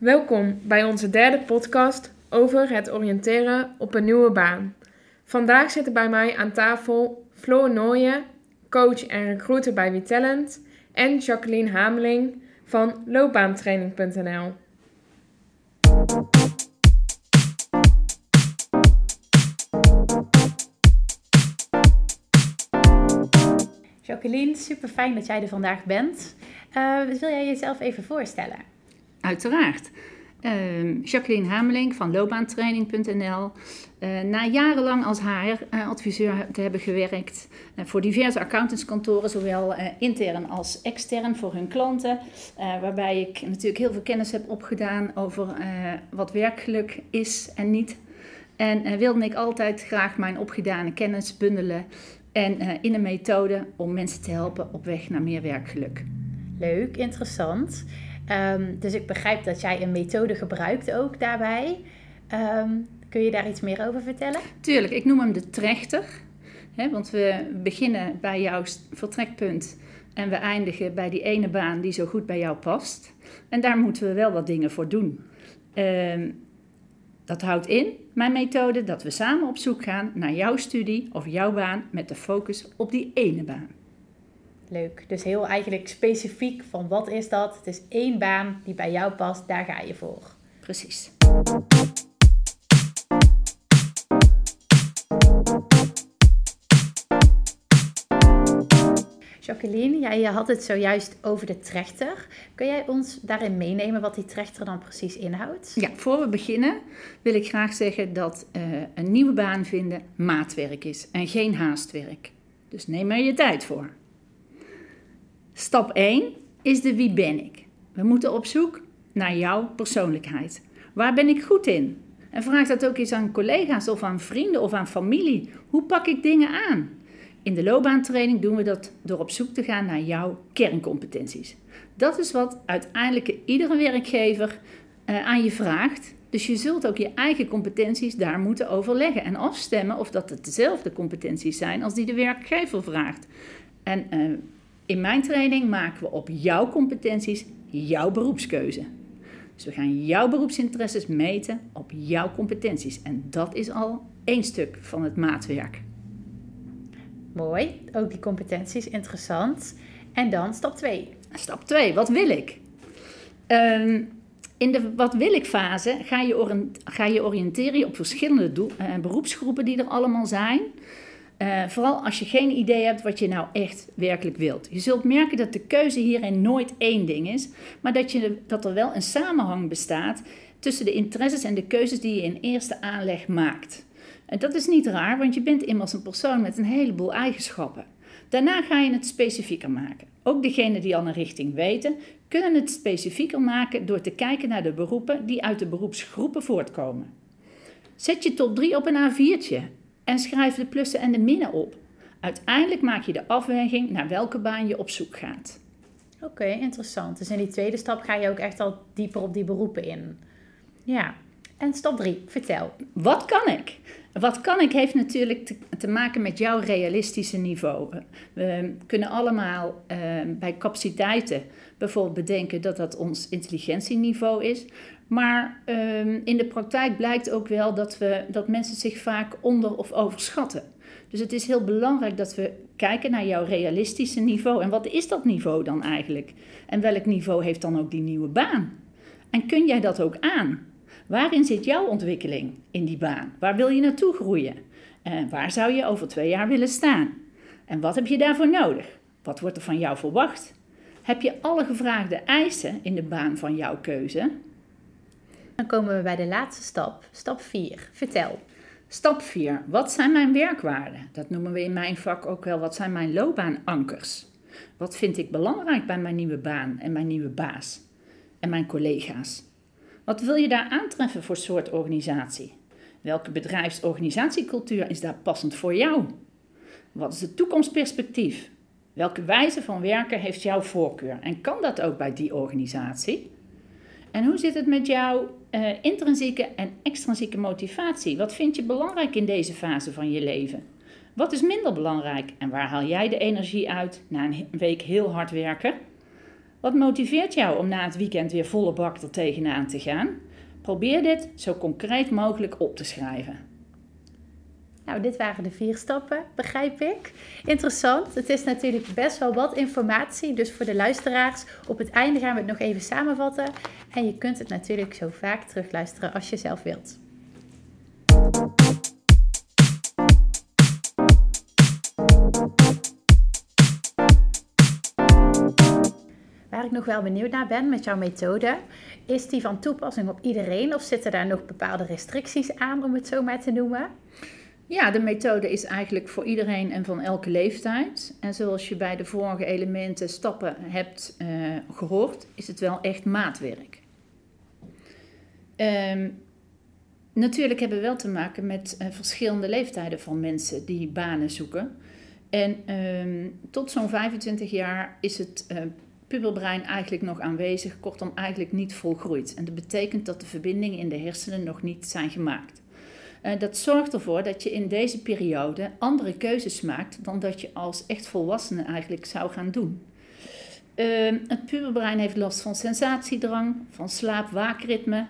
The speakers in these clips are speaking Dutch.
Welkom bij onze derde podcast over het oriënteren op een nieuwe baan. Vandaag zitten bij mij aan tafel Floor Nooyen, coach en recruiter bij WeTalent, en Jacqueline Hameling van loopbaantraining.nl. Jacqueline, super fijn dat jij er vandaag bent. Uh, wil jij jezelf even voorstellen? Uiteraard. Uh, Jacqueline Hameling van loopbaantraining.nl. Uh, na jarenlang als HR-adviseur te hebben gewerkt uh, voor diverse accountantskantoren, zowel intern als extern voor hun klanten. waarbij ik natuurlijk heel veel kennis heb opgedaan over wat werkgeluk is en niet. En wilde ik altijd graag mijn opgedane kennis bundelen en in een methode om mensen te helpen op weg naar meer werkgeluk. Leuk, interessant. Um, dus ik begrijp dat jij een methode gebruikt ook daarbij. Um, kun je daar iets meer over vertellen? Tuurlijk, ik noem hem de trechter. Hè, want we beginnen bij jouw vertrekpunt en we eindigen bij die ene baan die zo goed bij jou past. En daar moeten we wel wat dingen voor doen. Um, dat houdt in, mijn methode, dat we samen op zoek gaan naar jouw studie of jouw baan met de focus op die ene baan. Leuk. Dus heel eigenlijk specifiek van wat is dat? Het is één baan die bij jou past, daar ga je voor. Precies. Jacqueline, jij had het zojuist over de trechter. Kun jij ons daarin meenemen wat die trechter dan precies inhoudt? Ja, voor we beginnen wil ik graag zeggen dat uh, een nieuwe baan vinden maatwerk is en geen haastwerk. Dus neem er je tijd voor. Stap 1 is de wie ben ik. We moeten op zoek naar jouw persoonlijkheid. Waar ben ik goed in? En vraag dat ook eens aan collega's of aan vrienden of aan familie. Hoe pak ik dingen aan? In de loopbaantraining doen we dat door op zoek te gaan naar jouw kerncompetenties. Dat is wat uiteindelijk iedere werkgever uh, aan je vraagt. Dus je zult ook je eigen competenties daar moeten overleggen en afstemmen of dat het dezelfde competenties zijn als die de werkgever vraagt. En uh, in mijn training maken we op jouw competenties jouw beroepskeuze. Dus we gaan jouw beroepsinteresses meten op jouw competenties. En dat is al één stuk van het maatwerk. Mooi, ook die competenties, interessant. En dan stap 2. Stap 2, wat wil ik? Um, in de wat wil ik fase ga je, ga je oriënteren op verschillende doel, uh, beroepsgroepen die er allemaal zijn. Uh, vooral als je geen idee hebt wat je nou echt werkelijk wilt. Je zult merken dat de keuze hierin nooit één ding is, maar dat, je, dat er wel een samenhang bestaat tussen de interesses en de keuzes die je in eerste aanleg maakt. En dat is niet raar, want je bent immers een persoon met een heleboel eigenschappen. Daarna ga je het specifieker maken. Ook degenen die al een richting weten, kunnen het specifieker maken door te kijken naar de beroepen die uit de beroepsgroepen voortkomen. Zet je top 3 op een A4'tje en schrijf de plussen en de minnen op. Uiteindelijk maak je de afweging naar welke baan je op zoek gaat. Oké, interessant. Dus in die tweede stap ga je ook echt al dieper op die beroepen in. Ja. En stap 3, vertel. Wat kan ik? Wat kan ik heeft natuurlijk te, te maken met jouw realistische niveau. We kunnen allemaal uh, bij capaciteiten bijvoorbeeld bedenken dat dat ons intelligentieniveau is. Maar um, in de praktijk blijkt ook wel dat, we, dat mensen zich vaak onder- of overschatten. Dus het is heel belangrijk dat we kijken naar jouw realistische niveau. En wat is dat niveau dan eigenlijk? En welk niveau heeft dan ook die nieuwe baan? En kun jij dat ook aan? Waarin zit jouw ontwikkeling in die baan? Waar wil je naartoe groeien? En waar zou je over twee jaar willen staan? En wat heb je daarvoor nodig? Wat wordt er van jou verwacht? Heb je alle gevraagde eisen in de baan van jouw keuze? Dan komen we bij de laatste stap, stap 4. Vertel. Stap 4. Wat zijn mijn werkwaarden? Dat noemen we in mijn vak ook wel wat zijn mijn loopbaanankers. Wat vind ik belangrijk bij mijn nieuwe baan en mijn nieuwe baas en mijn collega's? Wat wil je daar aantreffen voor soort organisatie? Welke bedrijfsorganisatiecultuur is daar passend voor jou? Wat is het toekomstperspectief? Welke wijze van werken heeft jouw voorkeur en kan dat ook bij die organisatie? En hoe zit het met jouw uh, intrinsieke en extrinsieke motivatie? Wat vind je belangrijk in deze fase van je leven? Wat is minder belangrijk en waar haal jij de energie uit na een week heel hard werken? Wat motiveert jou om na het weekend weer volle bak er tegenaan te gaan? Probeer dit zo concreet mogelijk op te schrijven. Nou, dit waren de vier stappen, begrijp ik. Interessant. Het is natuurlijk best wel wat informatie. Dus voor de luisteraars, op het einde gaan we het nog even samenvatten. En je kunt het natuurlijk zo vaak terugluisteren als je zelf wilt. Waar ik nog wel benieuwd naar ben met jouw methode, is die van toepassing op iedereen of zitten daar nog bepaalde restricties aan, om het zo maar te noemen? Ja, de methode is eigenlijk voor iedereen en van elke leeftijd. En zoals je bij de vorige elementen stappen hebt uh, gehoord, is het wel echt maatwerk. Um, natuurlijk hebben we wel te maken met uh, verschillende leeftijden van mensen die banen zoeken. En um, tot zo'n 25 jaar is het uh, puberbrein eigenlijk nog aanwezig, kortom eigenlijk niet volgroeid. En dat betekent dat de verbindingen in de hersenen nog niet zijn gemaakt. Uh, dat zorgt ervoor dat je in deze periode andere keuzes maakt dan dat je als echt volwassene eigenlijk zou gaan doen. Uh, het puberbrein heeft last van sensatiedrang, van slaap-waakritme,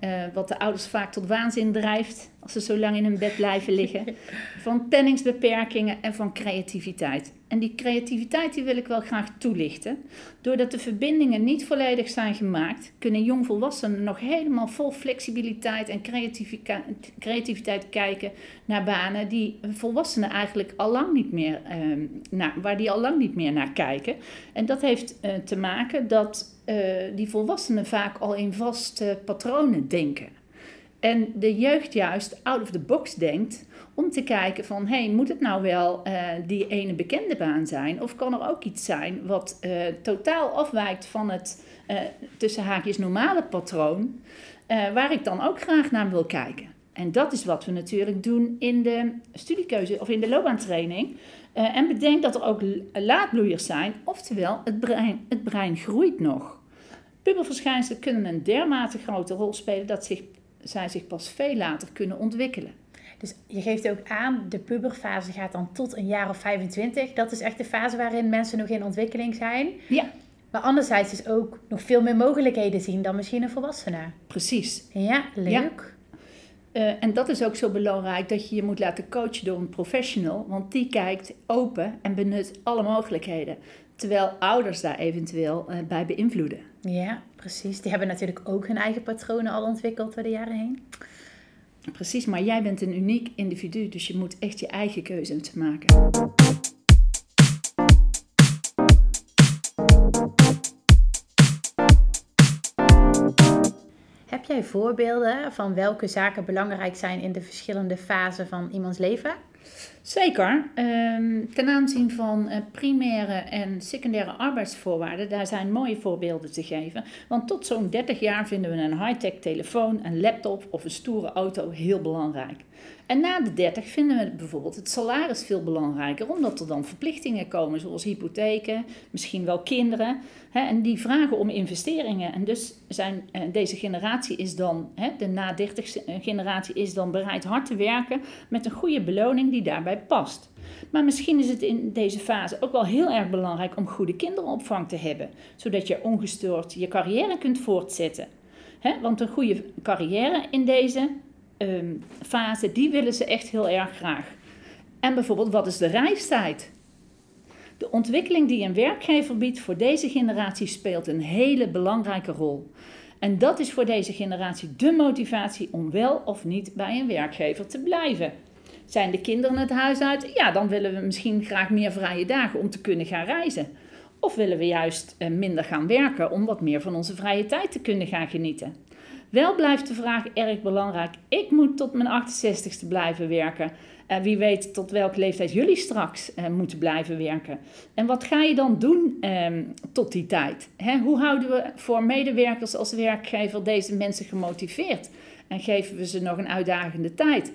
uh, wat de ouders vaak tot waanzin drijft als ze zo lang in hun bed blijven liggen. Van penningsbeperkingen en van creativiteit. En die creativiteit die wil ik wel graag toelichten. Doordat de verbindingen niet volledig zijn gemaakt, kunnen jongvolwassenen nog helemaal vol flexibiliteit en creativiteit kijken naar banen die volwassenen eigenlijk al lang niet meer, uh, naar, waar die al lang niet meer naar kijken. En dat heeft uh, te maken dat uh, die volwassenen vaak al in vaste patronen denken. En de jeugd juist out of the box denkt om te kijken van, hey, moet het nou wel uh, die ene bekende baan zijn? Of kan er ook iets zijn wat uh, totaal afwijkt van het uh, tussen haakjes normale patroon, waar ik dan ook graag naar wil kijken? En dat is wat we natuurlijk doen in de studiekeuze of in de loopbaantraining. en bedenk dat er ook laadbloeiers zijn, oftewel het brein, het brein groeit nog. Puberverschijnselen kunnen een dermate grote rol spelen dat zich, zij zich pas veel later kunnen ontwikkelen. Dus je geeft ook aan, de puberfase gaat dan tot een jaar of 25. Dat is echt de fase waarin mensen nog in ontwikkeling zijn. Ja. Maar anderzijds is ook nog veel meer mogelijkheden zien dan misschien een volwassene. Precies. Ja, leuk. Ja. Uh, en dat is ook zo belangrijk dat je je moet laten coachen door een professional, want die kijkt open en benut alle mogelijkheden. Terwijl ouders daar eventueel uh, bij beïnvloeden. Ja, precies. Die hebben natuurlijk ook hun eigen patronen al ontwikkeld door de jaren heen. Precies, maar jij bent een uniek individu, dus je moet echt je eigen keuze maken. Jij voorbeelden van welke zaken belangrijk zijn in de verschillende fasen van iemands leven? Zeker. Um, ten aanzien van uh, primaire en secundaire arbeidsvoorwaarden, daar zijn mooie voorbeelden te geven. Want tot zo'n 30 jaar vinden we een high-tech telefoon, een laptop of een stoere auto heel belangrijk. En na de 30 vinden we bijvoorbeeld het salaris veel belangrijker, omdat er dan verplichtingen komen, zoals hypotheken, misschien wel kinderen. Hè, en die vragen om investeringen. En dus zijn, eh, deze generatie is dan, hè, de na 30 generatie is dan bereid hard te werken met een goede beloning die daarbij past. Maar misschien is het in deze fase ook wel heel erg belangrijk om goede kinderopvang te hebben, zodat je ongestoord je carrière kunt voortzetten. Want een goede carrière in deze um, fase, die willen ze echt heel erg graag. En bijvoorbeeld, wat is de reistijd? De ontwikkeling die een werkgever biedt voor deze generatie speelt een hele belangrijke rol. En dat is voor deze generatie de motivatie om wel of niet bij een werkgever te blijven. Zijn de kinderen het huis uit? Ja, dan willen we misschien graag meer vrije dagen om te kunnen gaan reizen. Of willen we juist eh, minder gaan werken om wat meer van onze vrije tijd te kunnen gaan genieten? Wel blijft de vraag erg belangrijk. Ik moet tot mijn 68ste blijven werken. En wie weet tot welke leeftijd jullie straks uh, moeten blijven werken. En wat ga je dan doen um, tot die tijd? Hè, hoe houden we voor medewerkers als werkgever deze mensen gemotiveerd? En geven we ze nog een uitdagende tijd?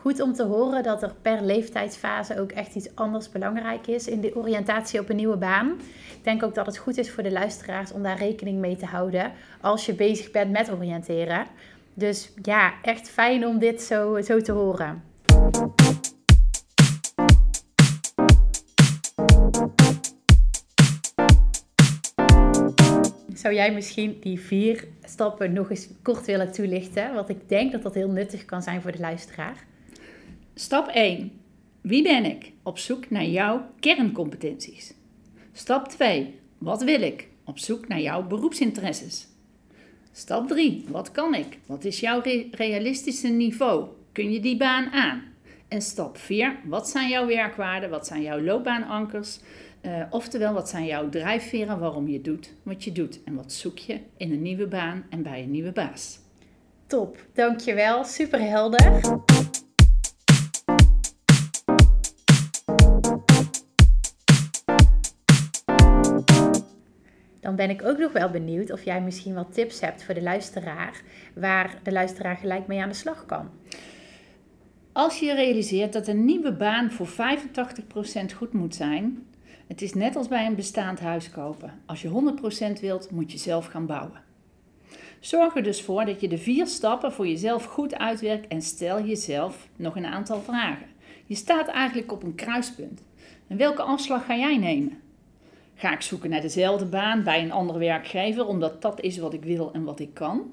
Goed om te horen dat er per leeftijdsfase ook echt iets anders belangrijk is in de oriëntatie op een nieuwe baan. Ik denk ook dat het goed is voor de luisteraars om daar rekening mee te houden als je bezig bent met oriënteren. Dus ja, echt fijn om dit zo, zo te horen. zou jij misschien die vier stappen nog eens kort willen toelichten? Want ik denk dat dat heel nuttig kan zijn voor de luisteraar. Stap 1. Wie ben ik? Op zoek naar jouw kerncompetenties. Stap 2. Wat wil ik? Op zoek naar jouw beroepsinteresses. Stap 3. Wat kan ik? Wat is jouw re- realistische niveau? Kun je die baan aan? En stap 4. Wat zijn jouw werkwaarden? Wat zijn jouw loopbaanankers? Eh, oftewel, wat zijn jouw drijfveren waarom je doet wat je doet? En wat zoek je in een nieuwe baan en bij een nieuwe baas? Top, dankjewel. Super helder. Dan ben ik ook nog wel benieuwd of jij misschien wat tips hebt voor de luisteraar, waar de luisteraar gelijk mee aan de slag kan. Als je realiseert dat een nieuwe baan voor 85% goed moet zijn, het is net als bij een bestaand huis kopen. Als je 100% wilt, moet je zelf gaan bouwen. Zorg er dus voor dat je de vier stappen voor jezelf goed uitwerkt en stel jezelf nog een aantal vragen. Je staat eigenlijk op een kruispunt. En welke afslag ga jij nemen? Ga ik zoeken naar dezelfde baan bij een andere werkgever omdat dat is wat ik wil en wat ik kan?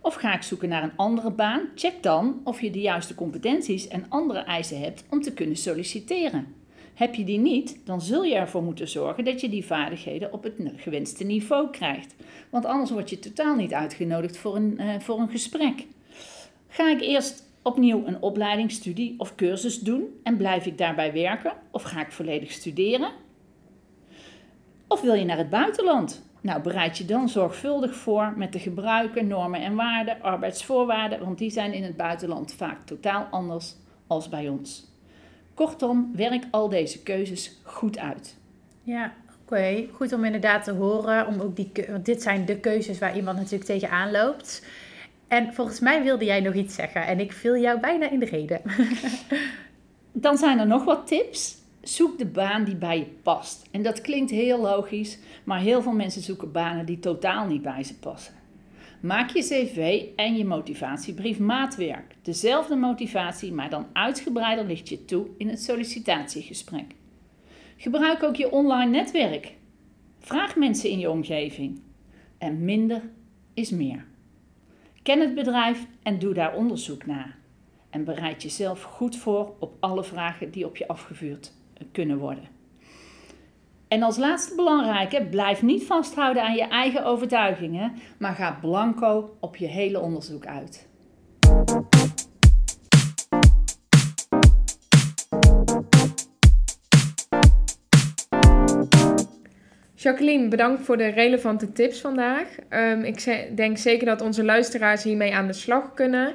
Of ga ik zoeken naar een andere baan? Check dan of je de juiste competenties en andere eisen hebt om te kunnen solliciteren. Heb je die niet, dan zul je ervoor moeten zorgen dat je die vaardigheden op het gewenste niveau krijgt. Want anders word je totaal niet uitgenodigd voor een, uh, voor een gesprek. Ga ik eerst opnieuw een opleiding, studie of cursus doen en blijf ik daarbij werken? Of ga ik volledig studeren? Of wil je naar het buitenland? Nou, bereid je dan zorgvuldig voor met de gebruiken, normen en waarden, arbeidsvoorwaarden, want die zijn in het buitenland vaak totaal anders als bij ons. Kortom, werk al deze keuzes goed uit. Ja, oké. Goed om inderdaad te horen. Om ook die, want dit zijn de keuzes waar iemand natuurlijk tegenaan loopt. En volgens mij wilde jij nog iets zeggen en ik viel jou bijna in de reden. Dan zijn er nog wat tips. Zoek de baan die bij je past. En dat klinkt heel logisch, maar heel veel mensen zoeken banen die totaal niet bij ze passen. Maak je cv en je motivatiebrief maatwerk. Dezelfde motivatie, maar dan uitgebreider ligt je toe in het sollicitatiegesprek. Gebruik ook je online netwerk. Vraag mensen in je omgeving. En minder is meer. Ken het bedrijf en doe daar onderzoek naar. En bereid jezelf goed voor op alle vragen die op je afgevuurd kunnen worden. En als laatste belangrijke, blijf niet vasthouden aan je eigen overtuigingen, maar ga blanco op je hele onderzoek uit. Jacqueline, bedankt voor de relevante tips vandaag. Um, ik denk zeker dat onze luisteraars hiermee aan de slag kunnen.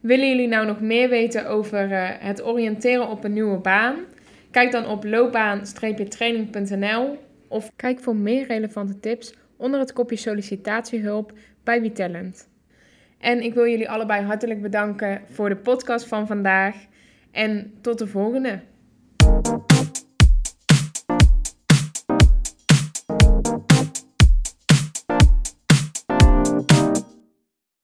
Willen jullie nou nog meer weten over uh, het oriënteren op een nieuwe baan? Kijk dan op loopbaan-training.nl of kijk voor meer relevante tips onder het kopje sollicitatiehulp bij WeTalent. En ik wil jullie allebei hartelijk bedanken voor de podcast van vandaag en tot de volgende.